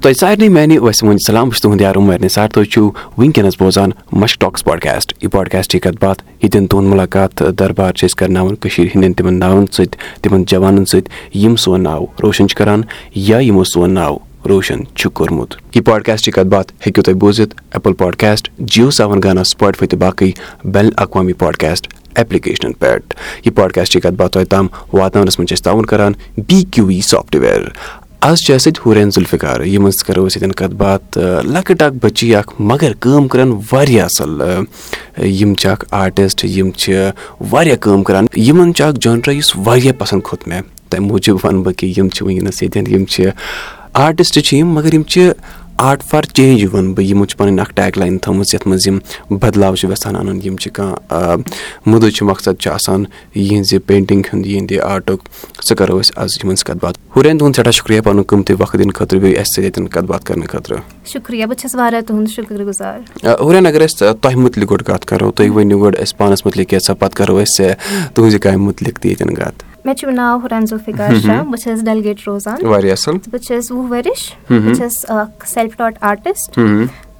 تۄہہِ سارنٕے میانہِ ٲسۍ وۄنۍ سلام بہٕ چھُس تُہُنٛد یار عُمر نثار تُہۍ چھِو وٕنکیٚنَس بوزان مش ٹاکٕس پاڈکاسٹ یہِ پاڈکاسٹٕچ کَتھ باتھ ییٚتٮ۪ن تُہُنٛد مُلاقات دربار چھِ أسۍ کَرناوان کٔشیٖرِ ہِنٛدٮ۪ن تِمَن ناوَن سۭتۍ تِمَن جوانَن سۭتۍ یِم سون ناو روشَن چھِ کَران یا یِمو سون ناو روشَن چھُ کوٚرمُت یہِ پاڈکاسٹٕچ کَتھ باتھ ہیٚکِو تُہۍ بوٗزِتھ ایپٕل پاڈکاسٹ جِیو سیوَن گانا سٕپاٹفاے تہٕ باقٕے بین الاقوامی پاڈکاسٹ ایپلِکیشنَن پؠٹھ یہِ پاڈکاسٹٕچ کَتھ باتھ تۄہہِ تام واتناونَس منٛز چھِ أسۍ تعاوُن کَران بی کیوٗ وی سافٹوِیَر آز چھِ اَسہِ سۭتۍ ہُرین ذُلفِکار یِمن سۭتۍ کَرو أسۍ ییٚتٮ۪ن کَتھ باتھ لۄکٕٹ اکھ بٔچی اکھ مگر کٲم کران واریاہ اَصٕل یِم چھِ اکھ آرٹِسٹ یِم چھِ واریاہ کٲم کران یِمن چھُ اکھ جانڈرا یُس واریاہ پسنٛد کھوٚت مےٚ تَمہِ موٗجوٗب وَنہٕ بہٕ کہِ یِم چھِ وٕنکیٚنس ییٚتٮ۪ن یِم چھِ آرٹِسٹ چھِ یِم مگر یِم چھِ آرٹ فار چینٛج وَنہٕ بہٕ یِمو چھِ پَنٕنۍ اَکھ ٹیک لاین تھٲومٕژ یَتھ منٛز یِم بدلاو چھِ یَژھان اَنُن یِم چھِ کانٛہہ مُدٕ چھُ مقصد چھُ آسان یِہنٛزِ پینٹِنٛگ ہُنٛد یِہنٛدِ آرٹُک سُہ کَرو أسۍ آز یِمن سۭتۍ کَتھ باتھ ہُرین تُہُنٛد سٮ۪ٹھاہ شُکرِیا پَنُن قۭمتی وقت دِنہٕ خٲطرٕ بیٚیہِ اَسہِ سۭتۍ ییٚتٮ۪ن کَتھ باتھ کَرنہٕ خٲطرٕ شُکرِیا بہٕ چھَس واریاہ تُہُنٛد شُکُر گُزار ہُرین اگر أسۍ تۄہہِ مُتعلِق گۄڈٕ کَتھ کَرو تُہۍ ؤنِو گۄڈٕ اَسہِ پانَس مُتعلِق کیٛاہ سا پَتہٕ کَرو أسۍ تُہنٛزِ کامہِ مُتعلِق تہِ ییٚتٮ۪ن کَتھ مےٚ چھُ ناو ہُرین ذُلفِکار شاہ بہٕ چھَس ڈلگیٹ روزان واریاہ اَصٕل بہٕ چھَس وُہ ؤرِش بہٕ چھَس اکھ سیلف ٹاٹ آرٹِسٹ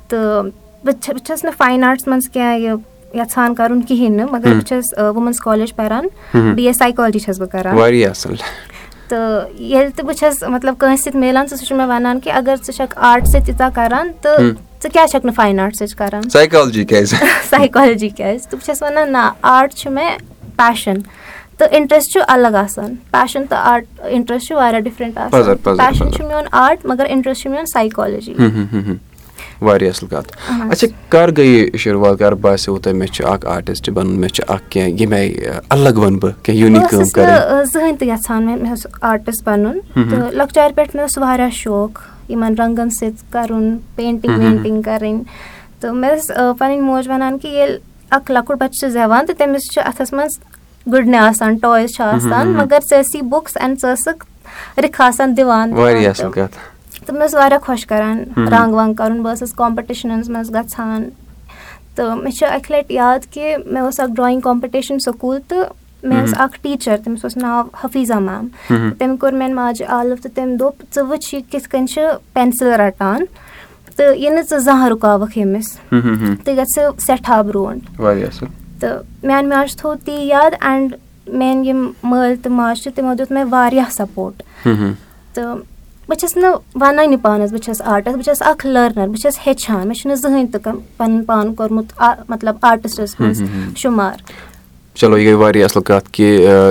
تہٕ بہٕ چھَس نہٕ فاین آرٹٕس منٛز کیٚنٛہہ یہِ یَژھان کَرُن کِہینۍ نہٕ مگر بہٕ چھَس وُمینٕز کالیج پَران بی اے سایکالجی چھَس بہٕ کران تہٕ ییٚلہِ تہِ بہٕ چھَس مطلب کٲنٛسہِ سۭتۍ مِلان سُہ چھُ مےٚ وَنان کہِ اَگر ژٕ چھَکھ آرٹسٕے تیٖژاہ کران تہٕ ژٕ کیازِ چھَکھ نہٕ فاین آرٹسٕچ کران سایکالجی کیازِ تہٕ بہٕ چھَس وَنان نہ آرٹ چھُ مےٚ پیشَن تہٕ اِنٹرَسٹ چھُ الگ آسان پیشَن تہٕ آرٹ اِنٹرَسٹ چھُ واریاہ ڈِفرنٛٹ آسان پیشَن چھُ میون آرٹ مگر اِنٹرَسٹ چھُ میون سایکالجی واریاہ اَصٕل کَتھ اچھا کر گٔے شُروعات کر باسیٚو تۄہہِ مےٚ چھُ اکھ آرٹِسٹ بَنُن مےٚ چھُ اکھ کیٚنٛہہ ییٚمہِ آیہِ الگ وَنہٕ بہٕ بہٕ ٲسٕس نہٕ زٕہٕنۍ تہِ یَژھان مےٚ مےٚ اوس آرٹِسٹ بَنُن تہٕ لۄکچارِ پٮ۪ٹھ مےٚ اوس واریاہ شوق یِمن رنٛگن سۭتۍ کَرُن پینٹِنٛگ وینٹِنٛگ کَرٕنۍ تہٕ مےٚ ٲس پَنٕنۍ موج وَنان کہِ ییٚلہِ اکھ لۄکُٹ بَچہٕ چھُ زیٚوان تہٕ تٔمِس چھُ اَتھس منٛز گُڈنہِ آسان ٹایز چھِ آسان مَگر ژٕ ٲسی بُکٕس اینڈ ژٕ ٲسٕکھ رِکھ آسان دِوان تہٕ مےٚ اوس واریاہ خۄش کران رنٛگ وَنٛگ کَرُن بہٕ ٲسٕس کَمپِٹِشنَس منٛز گژھان تہٕ مےٚ چھُ اَکہِ لَٹہِ یاد کہِ مےٚ اوس اکھ ڈرایِنٛگ کَمپِٹِشن سکوٗل تہٕ مےٚ ٲس اکھ ٹیٖچر تٔمِس اوس ناو حفیٖظا میم۔ تٔمۍ کوٚر میانہِ ماجہِ عالف تہٕ تٔمۍ دوٚپ ژٕ وٕچھ یہِ کِتھ کٔنۍ چھِ پینسِل رَٹان تہٕ یہِ نہٕ ژٕ زانٛہہ رُکاوَکھ ییٚمِس تہٕ گژھِ سٮ۪ٹھاہ برونٛٹھ تہٕ میانہِ ماجہِ تھوٚو تی یاد اینڈ میٲنۍ یِم مٲلۍ تہٕ ماجہِ چھِ تِمو دیُت مےٚ واریاہ سَپوٹ۔ تہٕ بہٕ چھَس نہٕ وَنٲنی پانَس بہٕ چھَس آرٹِسٹ بہٕ چھَس اکھ لٔرنَر بہٕ چھَس ہیٚچھان مےٚ چھُنہٕ زٕہٕنۍ تہِ پَنُن پان کوٚرمُت مطلب آرٹِسٹَس منٛز شُمار چلو یہِ گٔے واریاہ اَصٕل کَتھ کہِ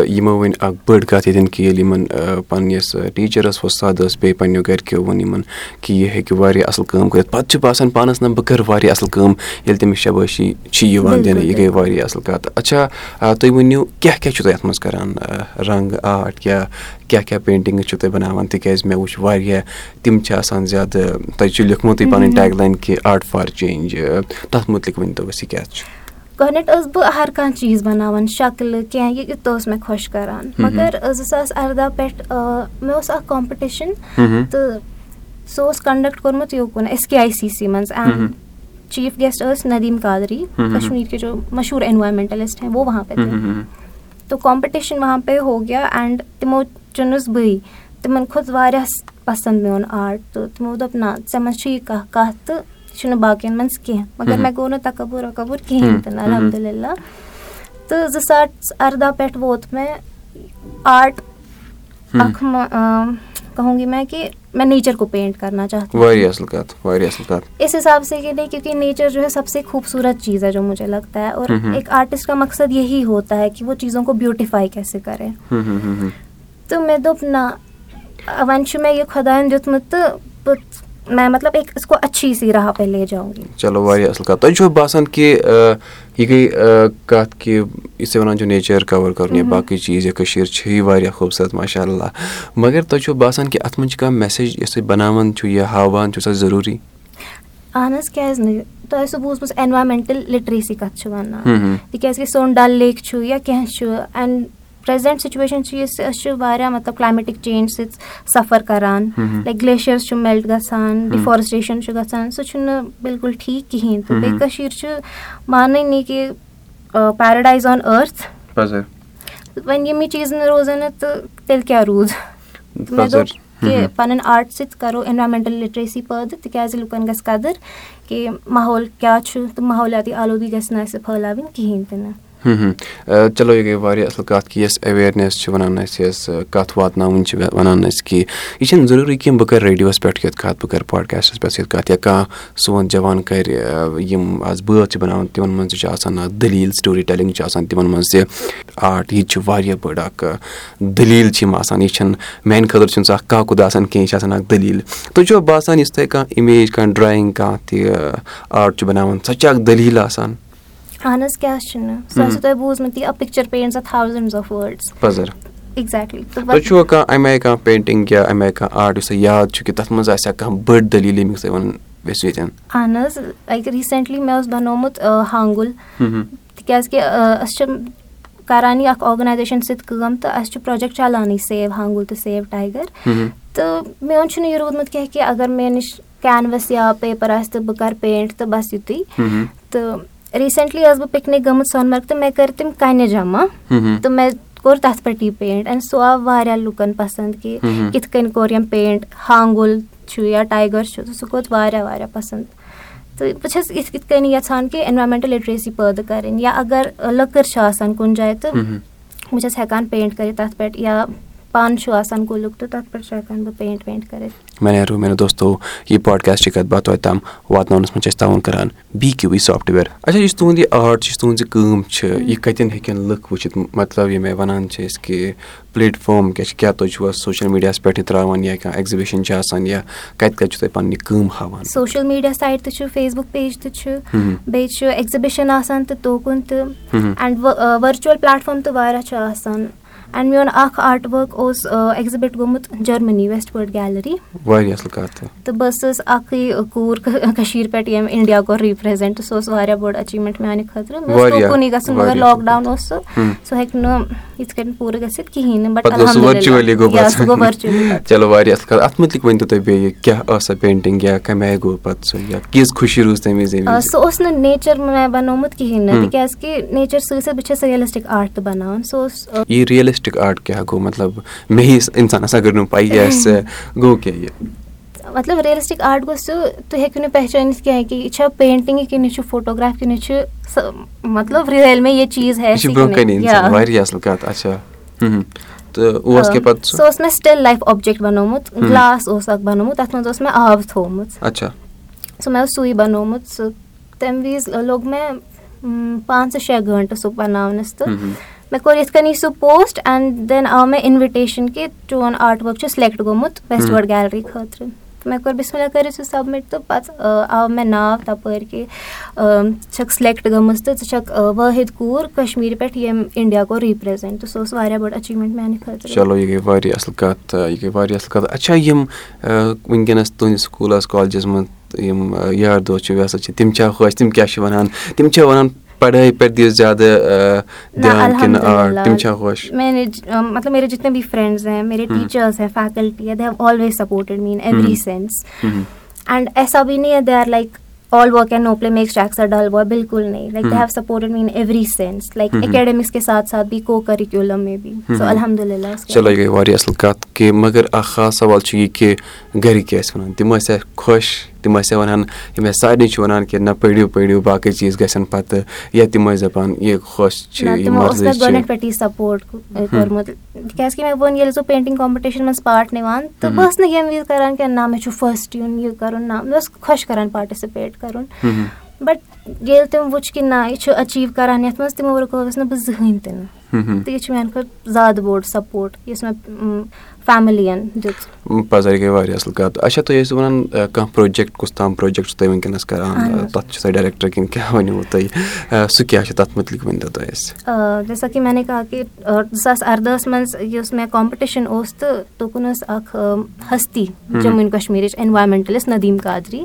یِمو ؤنۍ اکھ بٔڑ کَتھ ییٚتٮ۪ن کہِ ییٚلہِ یِمن پَنٕنِس ٹیٖچرَس وۄستاد ٲس بیٚیہِ پَنٕنیو گرِکیو ووٚن یِمن کہِ یہِ ہیٚکہِ واریاہ اَصٕل کٲم کٔرِتھ پَتہٕ چھُ باسان پانَس نہ بہٕ کَرٕ واریاہ اَصٕل کٲم ییٚلہِ تٔمِس شَبٲشی چھِ یِوان دِنہٕ یہِ گٔے واریاہ اَصٕل کَتھ اچھا تُہۍ ؤنِو کیاہ کیاہ چھُو تُہۍ اَتھ منٛز کران رنٛگ آرٹ یا کیاہ کیاہ پینٹِنٛگٕس چھِو تُہۍ بَناوان تِکیازِ مےٚ وٕچھ واریاہ تِم چھِ آسان زیادٕ تۄہہِ چھُ لیوٗکھمُتٕے پَنٕنۍ ٹیک لاین کہِ آرٹ فار چینٛج تَتھ مُتعلِق ؤنۍ تو اَسہِ یہِ کیاہ چھُ گۄڈٕنیٚتھ ٲسٕس بہٕ ہر کانٛہہ چیٖز بَناوان شَکلہٕ کیٚنٛہہ یہِ تہِ اوس مےٚ خۄش کران۔ مَگر زٕ ساس اَرداہ پٮ۪ٹھ مےٚ اوس اکھ کَمپِٹِشن تہٕ سُہ اوس کَنڈکٹ کوٚرمُت یوکُن S K I C C منٛز۔ اینڈ چیٖف گیسٹ ٲسۍ ندیٖم کادری کَشمیٖر کے جو مشہوٗر اینوارمینٹلِسٹ ہے وہ وہاں پے تہٕ کَمپِٹِشن وہاں پے ہو گیا اینڈ تِمو چُنُس بٕے تِمن کھوٚت واریاہ پسنٛد میون آرٹ تہٕ تِمو دوٚپ نہ ژےٚ منٛز چھُ یہِ کانٛہہ کَتھ تہٕ یہِ چھُنہٕ باقین منٛز کیٚنٛہہ مَگر مےٚ گوٚو نہٕ تَکبُر وَکبُر کِہینۍ تہِ نہٕ الحمدُاللہ تہٕ زٕ ساس اَرداہ پٮ۪ٹھ ووت مےٚ آرٹ اکھ کہونگی مےٚ کہِ مےٚ نیچر کو پینٹ کرنا چاہتی اِس حِساب سے کہ نہیں کیونکہ نیچر جو ہے سب سے خوٗبصوٗرت چیٖز ہے جو مجھے لگتا ہے اور ایک آرٹِسٹ کا مقصد یہی ہوتا ہے کہ وہ چیٖزو کو بیوٗٹِفاے کیسے کرے تہٕ مےٚ دوٚپ نہ وۄنۍ چھُ مےٚ یہِ خۄدایَن دیُتمُت تہٕ بہٕ چلو واریاہ اَصٕل کَتھ تۄہہِ چھُو باسان کہِ یہِ گٔے کَتھ کہِ یُس تُہۍ وَنان چھِو نیچَر کَوَر کَرُن یا باقٕے چیٖز یا کٔشیٖر چھِ یہِ واریاہ خوٗبصوٗرت ماشاء اللہ مگر تۄہہِ چھُو باسان کہِ اَتھ منٛز چھِ کانٛہہ میسیج یۄس تُہۍ بَناوان چھُو یا ہاوان چھُو سۄ ضروٗری اہن حظ کیازِ نہٕ تۄہہِ ٲسوٕ بوٗزمٕژ اینوارمینٹل لِٹریسی کَتھ چھِ وَنان تِکیازِ کہِ سون ڈل لیک چھُ یا کیٚنٛہہ چھُ اینڈ پریزنٹ سُچویشن چھِ یُس أسۍ چھِ واریاہ مطلب کلایمیٹِک چینج سۭتۍ سَفر کران لایک گلیشیٲرٕس چھُ میلٹ گژھان ڈِفارسٹریشن چھُ گژھان سُہ چھُنہٕ بِلکُل ٹھیٖک کِہینۍ تہٕ بیٚیہِ کٔشیٖر چھِ مانٲنی کہِ پیراڈایز آن أرتھ وۄنۍ یِمٕے چیٖز نہٕ روزان نہٕ تہٕ تیٚلہِ کیٛاہ روٗد مےٚ دوٚپ کہِ پَنٕنۍ آرٹ سۭتۍ کَرو اٮ۪نوارمٮ۪نٹَل لِٹریسی پٲدٕ تِکیٛازِ لُکَن گژھِ قدٕر کہِ ماحول کیٛاہ چھُ تہٕ ماحولیاتی آلوٗدگی گژھِ نہٕ اَسہِ پھٲلاوٕنۍ کِہیٖنۍ تہِ نہٕ چلو یہِ گٔے واریاہ اَصٕل کَتھ کہِ یۄس اٮ۪ویرنیس چھِ وَنان اَسہِ یۄس کَتھ واتناوٕنۍ چھِ وَنان اَسہِ کہِ یہِ چھِنہٕ ضروٗری کینٛہہ بہٕ کَرٕ ریڈیوَس پٮ۪ٹھ یَتھ کَتھ بہٕ کَرٕ پاڈکاسٹَس پٮ۪ٹھ یَتھ کَتھ یا کانٛہہ سون جوان کَرِ یِم آز بٲتھ چھِ بَناوان تِمَن منٛز تہِ چھُ آسان اَکھ دٔلیٖل سٹوری ٹیلِنٛگ چھِ آسان تِمَن منٛز تہِ آرٹ یہِ تہِ چھُ واریاہ بٔڑ اَکھ دٔلیٖل چھِ یِم آسان یہِ چھَنہٕ میٛانہِ خٲطرٕ چھُنہٕ سُہ اَکھ کاکُد آسان کینٛہہ یہِ چھِ آسان اَکھ دٔلیٖل۔ تۄہہِ چھُوا باسان یُس تۄہہِ کانٛہہ اِمیج کانٛہہ ڈرٛایِنٛگ کانٛہہ تہِ آرٹ چھُ بَناوان سۄ چھِ اَکھ دٔلیٖل آسان اہن حظ کیٛاہ چھُنہٕ سُہ آسوٕ تۄہہِ بوٗزمُت یہِ picture paints thousands of words پَزَر exactly تۄہہِ چھُوا کانٛہہ اَمہِ آیہِ کانٛہہ پینٹِنٛگ یا اَمہِ آیہِ کانٛہہ آرٹ یُس تۄہہِ یاد چھُ کہِ تَتھ منٛز آسہِ ہا کانٛہہ بٔڑ دٔلیٖل ییٚمیُک تُہۍ وَنُن یژھِو ییٚتٮ۪ن؟ اہن حظ لایِک ریٖسٮ۪نٛٹلی مےٚ اوس بَنومُت ہانٛگُل۔ تِکیٛازِ کہِ أسۍ چھِ کَران یہِ اَکھ آرگنایزیشَن سۭتۍ کٲم تہٕ اَسہِ چھُ پرٛوجَکٹ چَلانٕے سیو ہانٛگُل تہٕ سیو ٹایگَر تہٕ میون چھُنہٕ یہِ روٗدمُت کینٛہہ کہِ اگر مےٚ نِش کینوَس یا پیپَر آسہِ تہٕ بہٕ کَرٕ پینٛٹ تہٕ بَس یُتُے۔ تہٕ ریٖسٮ۪نٛٹلی ٲسٕس بہٕ پِکنِک گٔمٕژ سۄنہٕ مَرگ تہٕ مےٚ کٔرۍ تِم کَنہِ جمع تہٕ مےٚ کوٚر تَتھ پٮ۪ٹھ یہِ پینٛٹ اینٛڈ سُہ آو واریاہ لُکَن پَسنٛد کہِ کِتھ کٔنۍ کوٚر یِم پینٛٹ ہانٛگُل چھُ یا ٹایگَر چھُ تہٕ سُہ کھوٚت واریاہ واریاہ پَسنٛد تہٕ بہٕ چھَس یِتھ کِتھ کٔنۍ یَژھان کہِ اٮ۪نوارمٮ۪نٹَل لِٹریسی پٲدٕ کَرٕنۍ یا اگر لٔکٕر چھِ آسان کُنہِ جایہِ تہٕ بہٕ چھَس ہٮ۪کان پینٛٹ کٔرِتھ تَتھ پٮ۪ٹھ یا پَن چھُ آسان کُلیُک تہٕ تَتھ پٮ۪ٹھ چھُ ہٮ۪کان بہٕ پینٛٹ وینٛٹ کٔرِتھ۔ مےٚ نیرو دوستو یہِ پاڈکاسٹٕچ کَتھ باتھ توتہِ تام واتناونَس منٛز چھِ أسۍ تاوُن کَران بی کیوٗ وی سافٹوِیَر اچھا یُس تُہُنٛد یہِ آرٹ چھُ یُس تُہٕنٛز یہِ کٲم چھِ یہِ کَتٮ۪ن ہیٚکن لُکھ وٕچھِتھ؟ مطلب ییٚمہِ آیہِ وَنان چھِ أسۍ کہِ پٕلیٹ فارم کیٛاہ چھِ کیٛاہ تُہۍ چھُوا سوشَل میٖڈیاہَس پٮ۪ٹھ یہِ ترٛاوان یا کانٛہہ ایٚگزِبِشَن چھِ آسان یا کَتہِ کَتہِ چھُو تُہۍ پَنٕنۍ یہِ کٲم ہاوان؟ سوشَل میٖڈیا سایٹ تہِ چھُ فیس بُک پیج تہِ چھُ بیٚیہِ چھُ ایٚگزِبِشَن آسان تہٕ توکُن تہٕ اینٛڈ ؤرچُوَل پلیٹفارم تہِ واریاہ چھُ آسان اینٛڈ میون اَکھ آرٹ ؤرٕک اوس ایٚگزِبِٹ گوٚمُت جٔرمٔنی ویسٹ وٲڈ گیلری واریاہ اَصٕل کَتھ تہٕ بہٕ ٲسٕس اَکھٕے کوٗر کٔشیٖر پٮ۪ٹھ ییٚمۍ اِنڈیا کوٚر رِپرٛزَنٛٹ سُہ اوس واریاہ بوٚڑ أچیٖومٮ۪نٛٹ میٛانہِ خٲطرٕ مےٚ اوس کُنُے گژھُن مگر لاکڈاوُن اوس سُہ سُہ ہیٚکہِ نہٕ یِتھ کٔنۍ پوٗرٕ گٔژھِتھ کِہیٖنۍ نہٕ بَٹ چلو واریاہ اَصٕل کَتھ اَتھ مُتعلِق ؤنۍتو تُہۍ بیٚیہِ کیٛاہ ٲس سۄ پینٹِنٛگ یا کَمہِ آیہِ گوٚو پَتہٕ سُہ یا کِژھ خوشی روٗز تَمہِ وِزِ سُہ اوس نہٕ نیچَر مےٚ بَنومُت کِہیٖنۍ نہٕ تِکیٛازِ کہِ نیچَر سۭتۍ سۭتۍ بہٕ چھَس رِیَلِسٹِک آرٹ تہِ بَناوان سُہ اوس یہِ رِیَلِسٹِک آرٹ کیٛاہ گوٚو مطلب مےٚ ہِوِس اِنسانَس اگر نہٕ پَیی آسہِ گوٚو کیٛاہ یہِ مطلب رِیَلِسٹِک آرٹ گوٚو سُہ تُہۍ ہیٚکِو نہٕ پہچٲنِتھ کینٛہہ کہِ یہِ چھا پینٹِنٛگٕے کِنہٕ یہِ چھُ فوٹوگراف کِنہٕ یہِ چھُ مطلب رِیَل مےٚ یہِ چیٖز واریاہ اَصٕل کَتھ اچھا سُہ اوس مےٚ سِٹِل لایف اوبجیکٹ بَنومُت گِلاس اوس اکھ بَنومُت تَتھ منٛز اوس مےٚ آب تھومُت سُہ مےٚ اوس سُے بَنومُت سُہ تَمہِ وِزِ لوٚگ مےٚ پانٛژھ شیٚے گٲنٛٹہٕ سُہ بَناونَس تہٕ مےٚ کوٚر یِتھ کٔنی سُہ پوسٹ اینٛڈ دٮ۪ن آو مےٚ اِنوِٹیشَن کہِ چون آرٹ ؤرٕک چھُ سِلیکٹ گوٚمُت ویسٹ وٲڈ گیلری خٲطرٕ مےٚ کوٚر بِسمِلّہ کٔرِتھ سُہ سَبمِٹ تہٕ پَتہٕ آو مےٚ ناو تَپٲرۍ کہِ چھَکھ سِلیکٹ گٔمٕژ تہٕ ژٕ چھَکھ وٲحِد کوٗر کَشمیٖرِ پٮ۪ٹھ ییٚمۍ اِنڈیا کوٚر رِپرٛزَنٛٹ تہٕ سُہ اوس واریاہ بٔڑ أچیٖومٮ۪نٛٹ میٛانہِ خٲطرٕ چلو یہِ گٔے واریاہ اَصٕل کَتھ یہِ گٔے واریاہ اَصٕل کَتھ اچھا یِم وٕنکیٚنَس تُہٕنٛدِس سکوٗلَس کالجَس منٛز یِم یار دوس چھِ تِم چھا خۄش تِم کیٛاہ چھِ وَنان تِم چھا وَنان پَڑٲے پٮ۪ٹھ دِیِو زیادٕ مطلب میرے جِتنے بھی فرٛٮ۪نٛڈٕز ہیں میرے ٹیٖچٲرٕز ہیں faculty they have always supported me in every sense and ایسا بھی نہیں ہے they are like all work and no play makes takes a dull boy بِلکُل نہیں like they have supported me in every sense like academics کے ساتھ ساتھ بھی کو کٔرِکیوٗلَم مے بھی الحمدُاللہ چلو یہِ گٔے واریاہ اَصٕل کَتھ کہِ مگر اکھ خاص سوال چھُ یہِ کہِ گرِکۍ کیٛاہ ٲسۍ وَنان تِم ٲسیا خۄش تِم ٲسیا وَنان یِم اَسہِ سارنٕے چھِ وَنان کہِ نہ پٔرِو پٔرِو باقٕے چیٖز گژھن پَتہٕ یا تِم ٲسۍ دَپان یہِ خۄش چھِ گۄڈٕنیٚتھ پٮ۪ٹھٕے سَپوٹ کوٚرمُت۔ تِکیازِ کہِ مےٚ ووٚن ییٚلہِ سُہ پینٹِنٛگ کَمپِٹِشَن منٛز پاٹ نِوان تہٕ بہٕ ٲسٕس نہٕ ییٚمہِ وِزِ کَران کہِ نہ مےٚ چھُ فٔسٹ یُن یہِ کَرُن نہ مےٚ اوس خۄش کَران پاٹِسِپیٹ کَرُن۔ بَٹ ییٚلہِ تِم وٕچھ کہِ نہ یہِ چھُ أچیٖو کَران یَتھ منٛز تِمو رُکٲوٕس نہٕ بہٕ زٕہٕنۍ تہِ نہٕ تہٕ یہِ چھُ میٛانہِ خٲطرٕ زیادٕ بوٚڑ سَپوٹ یُس مےٚ فیملِیَن دیُت۔ پَزَر گٔے واریاہ اَصٕل کَتھ۔ اچھا تُہۍ ٲسِو وَنان کانٛہہ پرٛوجَکٹ کُس تام پرٛوجَکٹ چھُو تُہۍ وٕنکیٚنَس کَران؟ تَتھ چھُ سۄ ڈایریکٹَر کِنہٕ کیٛاہ ؤنِو تُہۍ سُہ کیٛاہ چھُ تَتھ مُتعلِق ؤنۍتو تُہۍ اَسہِ؟ جیسا کہِ مےٚ نے کہا کہِ زٕ ساس اَردہَس منٛز یُس مےٚ کَمپِٹِشَن اوس تہٕ تُکُن ٲس اَکھ ہستی جموں اینٛڈ کَشمیٖرٕچ اٮ۪نوارمٮ۪نٹَلِسٹ نٔدیٖم قادری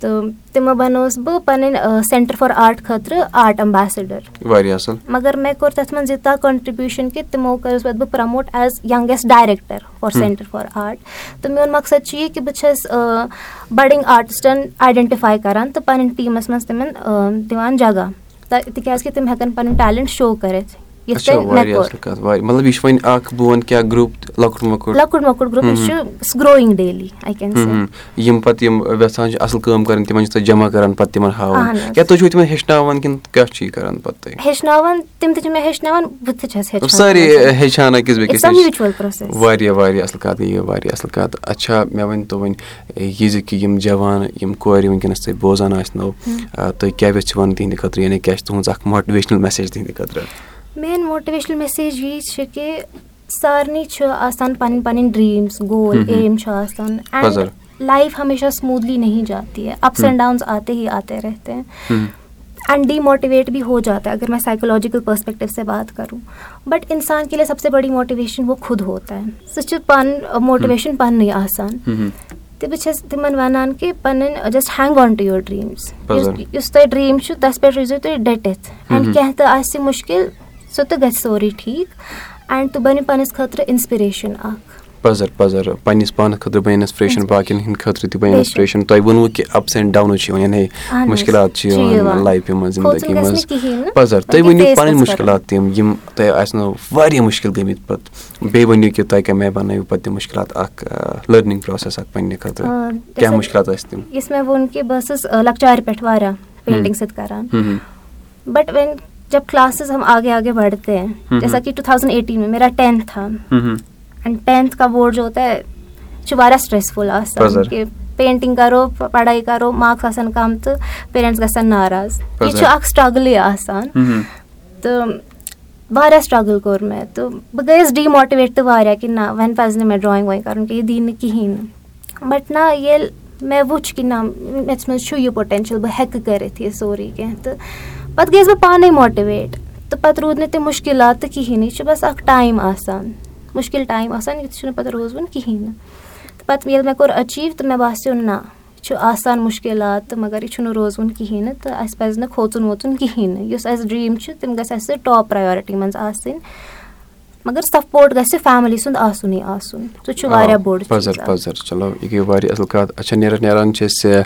تہٕ تِمو بَنٲوٕس بہٕ پَنٕنۍ سینٹَر فار آرٹ خٲطرٕ آرٹ ایمبیسڈر واریاہ اَصٕل۔ مگر مےٚ کوٚر تَتھ منٛز یوٗتاہ کَنٹرٛبیوٗشَن کہِ تِمو کٔرٕس پَتہٕ بہٕ promote as youngest director for centre for art تہٕ میون مقصد چھُ یہِ کہِ بہٕ چھَس بَڈِنٛگ آرٹِسٹَن آیڈٮ۪نٹِفاے کَران تہٕ پَنٕنۍ ٹیٖمَس منٛز تِمَن دِوان جگہ تِکیٛازِ کہِ تِم ہٮ۪کَن پَنُن ٹیلٮ۪نٛٹ شو کٔرِتھ یِتھ کٔنۍ مطلب یہِ چھُ وۄنۍ اکھ بہٕ وَنہٕ کیٛاہ گرُپ لۄکُٹ مۄکُٹ لۄکُٹ مۄکُٹ گرُپ یہِ چھُ گرویِنگ ڈیلی آی کین ہم، یِم پَتہٕ یِم یَژھان چھِ اَصٕل کٲم کَرٕنۍ تِمن چھِ تُہۍ جمع کران پَتہٕ تِمن ہاوان. کیٛاہ تُہۍ چھِو تِمن ہیٚچھناوان کِنہٕ کیٛاہ چھِ یہِ کران پَتہٕ تُہۍ ہیٚچھناوان تِم تہِ چھِ مےٚ ہیٚچھناوان بہٕ تہِ چھَس ہیٚچھان سٲری ہیٚچھان أکِس بیٚکِس نِش میوٗچوَل پروسیس واریاہ واریاہ اَصٕل کَتھ گٔے یہِ واریاہ اَصٕل کَتھ اچھا مےٚ ؤنۍتو وۄنۍ یہِ زِ کہِ یِم جوان یِم کورِ وٕنکیٚنَس تُہۍ بوزان آسنو تُہۍ کیاہ یژھِوان تِہنٛدِ خٲطرٕ یعنی کیاہ چھِ تُہٕنٛز اکھ ماٹِویشنَل میسیج تِہنٛدِ خٲطرٕ مین موٹِویشنَل میسیج یی چھِ کہِ سارنٕے چھُ آسان پَنٕنۍ پَنٕنۍ ڈرٛیٖمٕز گول ایم چھُ آسان. اینڈ لایف ہمیشہ سموٗدلی نہیں جاتی ہے اپس اینڈ ڈاؤنز آتے ہی آتے رہتے ہیں اینڈ ڈی موٹیویٹ بھی ہو جاتا ہے اگر میں سائیکولوجیکل پرسپیکٹو سے بات کروں بٹ انسان کے لیے سب سے بڑی موٹیویشن وہ خود ہوتا ہے سُہ چھُ پَنُن موٹِویشن پَننُے آسان تہٕ بہٕ چھَس تِمن وَنان کہِ پَنٕنۍ just hang on to your dreams. یُس تۄہہِ ڈرٛیٖم چھُ تَتھ پٮ۪ٹھ روٗزِو تُہۍ ڈٔٹِتھ اینڈ کیٚنٛہہ تہِ آسہِ مُشکِل سُہ تہِ گژھِ سورُے ٹھیٖک اینڈ تُہۍ بٔنِو پَنٕنِس خٲطرٕ اِنسپِریشن اکھ پَزر پَزر پَنٕنِس پانَس خٲطرٕ بَنہِ اِنسپریشن باقین ہِنٛدِ خٲطرٕ تہِ بَنہِ شک. اِنسپریشن تۄہہِ ووٚنوُ کہِ اَپٕس اینڈ ڈاونٕز چھِ یِوان یعنی. مُشکِلات چھِ چھِ یِوان یِوان. لایفہِ منٛز کھوژُن زندگی گژھِ منٛز نہٕ کِہیٖنۍ نہٕ. پَزر تُہۍ تِم ؤنِو face پَنٕنۍ گژھِ مُشکِلات تِم یِم تۄہہِ آسنو واریاہ مُشکِل گٔمٕتۍ پَتہٕ بیٚیہِ ؤنِو کہِ تۄہہِ کَمہِ آیہِ بَنٲیِو پَتہٕ تِم مُشکِلات اکھ لٔرنِنٛگ پروسیس اکھ پَنٕنہِ خٲطرٕ کیاہ مُشکِلات ٲسۍ تِم یُس مےٚ ووٚن کہِ بہٕ ٲسٕس لۄکچارِ پٮ۪ٹھ واریاہ پینٹِنٛگ سۭتۍ کران بٹ وین ہم آگے آگے بڑھتے ہیں جیسا کہ ٹو تھاؤزنڈ ایٹین میں میرا ٹینتھ تھا اینڈ ٹینتھ کا بورڈ جو ہوتا ہے چھُ واریاہ سٹریسفُل پَزر. کہِ پینٹِنٛگ کَرو پَڑٲے کَرو مارکٕس آسان کَم تہٕ پیرَنٹٕس ناراض یہِ پَزر. چھُ اکھ سٹرٛگلٕے آسان تہٕ واریاہ سٹرٛگٕل کوٚر مےٚ تہٕ بہٕ گٔیَس ڈِماٹِویٹ تہِ واریاہ کہِ نہ وۄنۍ پَزِ نہٕ مےٚ ڈرٛایِنٛگ وایِنٛگ کَرُن کینٛہہ یہِ دی نہٕ کِہیٖنۍ نہٕ بَٹ نہ ییٚلہِ مےٚ وٕچھ کہِ نہ مےٚ منٛز چھُ یہِ پوٹینشَل بہٕ ہٮ۪کہٕ کٔرِتھ یہِ سورُے کینٛہہ تہٕ پَتہٕ گٔیَس بہٕ پانَے ماٹِویٹ تہٕ پَتہٕ روٗد نہٕ تِم مُشکِلات تہٕ کِہیٖنۍ نہٕ یہِ چھُ بَس اَکھ ٹایم آسان. مُشکِل ٹایم آسان یہِ چھُنہٕ پَتہٕ روزوُن کِہیٖنۍ نہٕ. تہٕ پَتہٕ ییٚلہِ مےٚ کوٚر أچیٖو تہٕ مےٚ باسیٚو نہ یہِ چھُ آسان مُشکِلات تہٕ مگر یہِ چھُنہٕ روزوُن کِہیٖنۍ نہٕ تہٕ اَسہِ پَزِ نہٕ کھوژُن ووژُن کِہیٖنۍ نہٕ. یُس اَسہِ ڈرٛیٖم چھُ تِم گژھِ اَسہِ ٹاپ پرٛیارٹی منٛز آسٕنۍ مگر سپوٹ گژھِ فیملی سُنٛد آسُنٕے آسُن۔ سُہ چھُ واریاہ بوٚڑ پَزر. پَزر چلو یہِ گٔے واریاہ اَصٕل کَتھ۔ اچھا نیران نیران چھِ أسۍ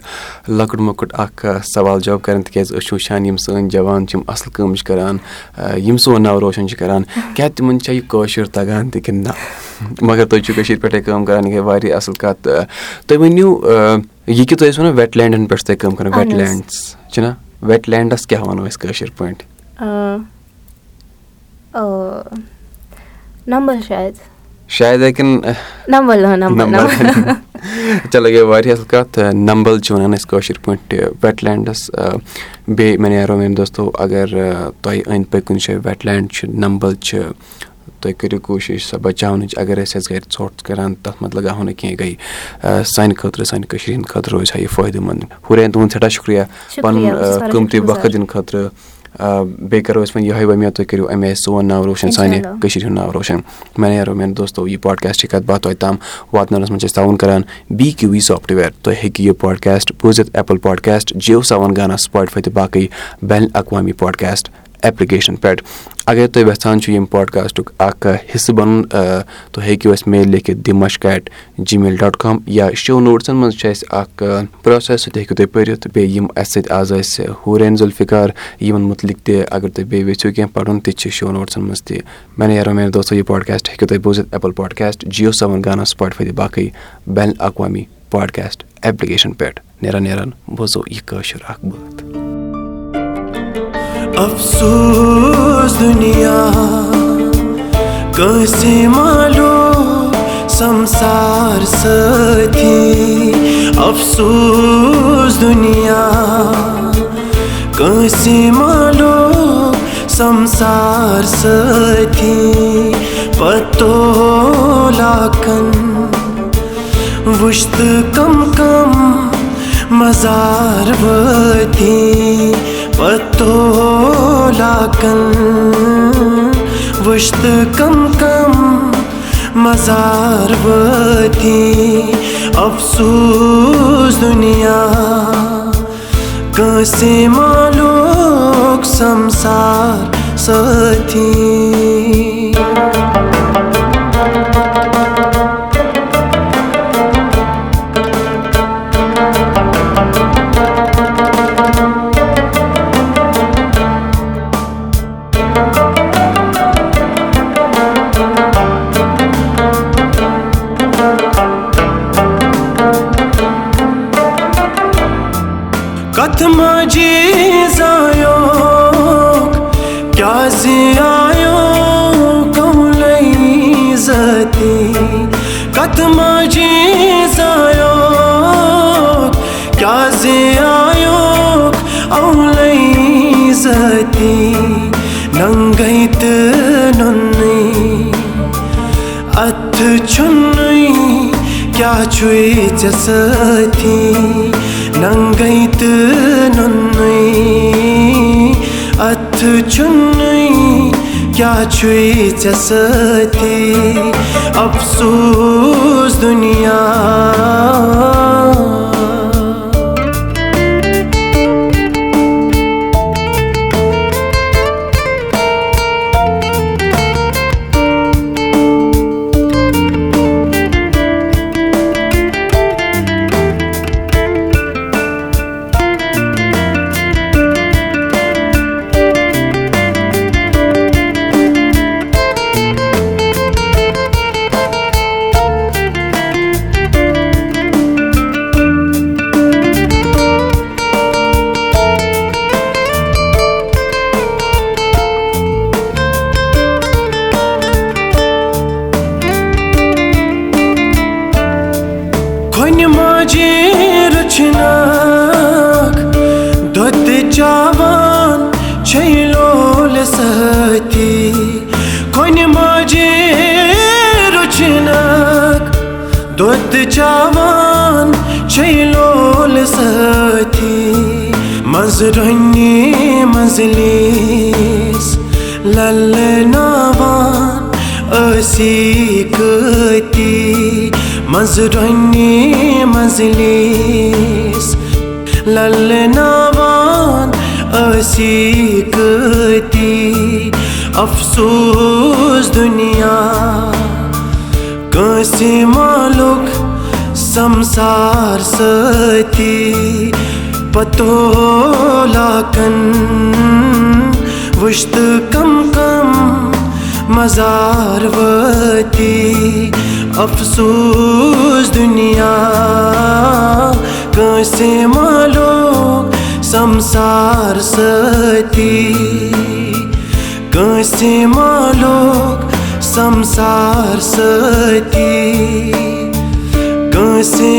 لۄکُٹ مۄکُٹ اکھ سوال جواب کران تِکیازِ أسۍ چھِ وٕچھان یِم سٲنۍ جوان چھِ یِم اَصٕل کٲم چھِ کران یِم سون ناو روشَن چھِ کران۔ کیاہ تِمن چھا یہِ کٲشُر تَگان تہِ کِنہٕ نہ؟ مگر تُہۍ چھِو کٔشیٖر پٮ۪ٹھٕے کٲم کران یہِ گٔے واریاہ اَصٕل کَتھ۔ تُہۍ ؤنِو یہِ کہِ تُہۍ ٲسۍ وَنان ویٹ لینڈن پٮ۪ٹھ چھِ تُہۍ کٲم کران ویٹ. لینڈٕس چھِنہ ویٹ لینڈَس کیاہ وَنو أسۍ کٲشِر پٲٹھۍ نمبل شاید شاید ہیٚکن نمبل نمبل چلو گٔے واریاہ اَصٕل کَتھ نمبل چھِ وَنان أسۍ کٲشِر پٲٹھۍ ویٹ لینڈَس بیٚیہِ مےٚ نیرو میٲنۍ دوستو اگر تۄہہِ أنٛدۍ پٔکۍ کُنہِ جایہِ ویٹ لینڈ چھِ نمبل چھِ تُہۍ کٔرِو کوٗشِش سۄ بَچاونٕچ اگر أسۍ اَسہِ گرِ ژھۄٹھ کَران تَتھ منٛز لگاوو نہٕ کینٛہہ گٔے سانہِ خٲطرٕ سانہِ کٔشیٖرِ ہِنٛدِ خٲطرٕ روزِ ہا یہِ فٲیدٕ منٛد ہُرین تُہُنٛد سٮ۪ٹھاہ شُکرِیا شُکریہ، پَنُن قۭمتی وقت. دِنہٕ خٲطرٕ بیٚیہِ کَرو أسۍ وۄنۍ یِہوے وۄمید تُہۍ کٔرِو اَمہِ آیہِ سون ناو روشَن سانہِ. کٔشیٖرِ ہُنٛد ناو روشَن مےٚ نیرو میانہِ دوستو یہِ پاڈکاسٹ چھِ کَتھ باتھ توتہِ تام واتناونَس منٛز چھِ أسۍ تعاوُن کران بی کیوٗ وی سافٹوِیَر تُہۍ ہیٚکِو یہِ پاڈکاسٹ بوٗزِتھ ایپٕل پاڈکاسٹ جِیو سیوَن گانا سُپاٹفاے تہٕ باقٕے بین الاقوامی پاڈکاسٹ ایپلِکیشن پٮ۪ٹھ اگر تُہۍ یژھان چھِو ییٚمہِ پاڈکاسٹُک اکھ حِصہٕ بَنُن تُہۍ ہیٚکِو اَسہِ میل لیکھِتھ دِ Mushk at Gmail dot com یا شو نوٹسَن منٛز چھُ اَسہِ اکھ پروسیس سُہ تہِ ہیٚکِو تُہۍ پٔرِتھ بیٚیہِ یِم اَسہِ سۭتۍ آز ٲسۍ ہُرین ذُلفِکار یِمن مُتعلِق تہِ اگر تُہۍ بیٚیہِ یژھِو کینٛہہ پَرُن تہِ چھِ شو نوٹسَن منٛز تہِ۔ مےٚ نیرو میانہِ دوستو یہِ پاڈکاسٹ ہیٚکِو تُہۍ بوٗزِتھ ایپٕل پاڈکاسٹ جِیو گانا سُپاٹفاے تہٕ باقٕے بین الاقوامی پاڈکاسٹ ایپلِکیشن پٮ۪ٹھ نیران نیران بوزو یہِ کٲشُر اکھ بٲتھ افسوٗس دُنیا کٲنٛسہِ مالو سمسار افسوٗس دُنیا مالو سمسار پتو لاکن وُچھتہٕ کم کم مزار وٲتی وُچھتہٕ کم کم مزار افسوٗس دُنیا کٲنٛسہِ مالُک سمسار سٲتھی നങ്കൈത്തേനൊന്നി അത്ത് ചൊന്നൈ ക്യാ ചുയി ചസതി നങ്കൈത്തേനൊന്നി അത്ത് ചൊന്നൈ ക്യാ ചുയി ചസതി അഫ്സൂസ് ദുനിയാ Mazrani mazlis lalnavan असिकती मजरनी मजलिस ललनावान असिकती अफसोस दुनिया कसे मालूक संसार सती पतो लाकन वुश्त कम कम मजारवती अफसोस दुनिया कसे मालूक संसार सती कसे मालूक संसार सती कसे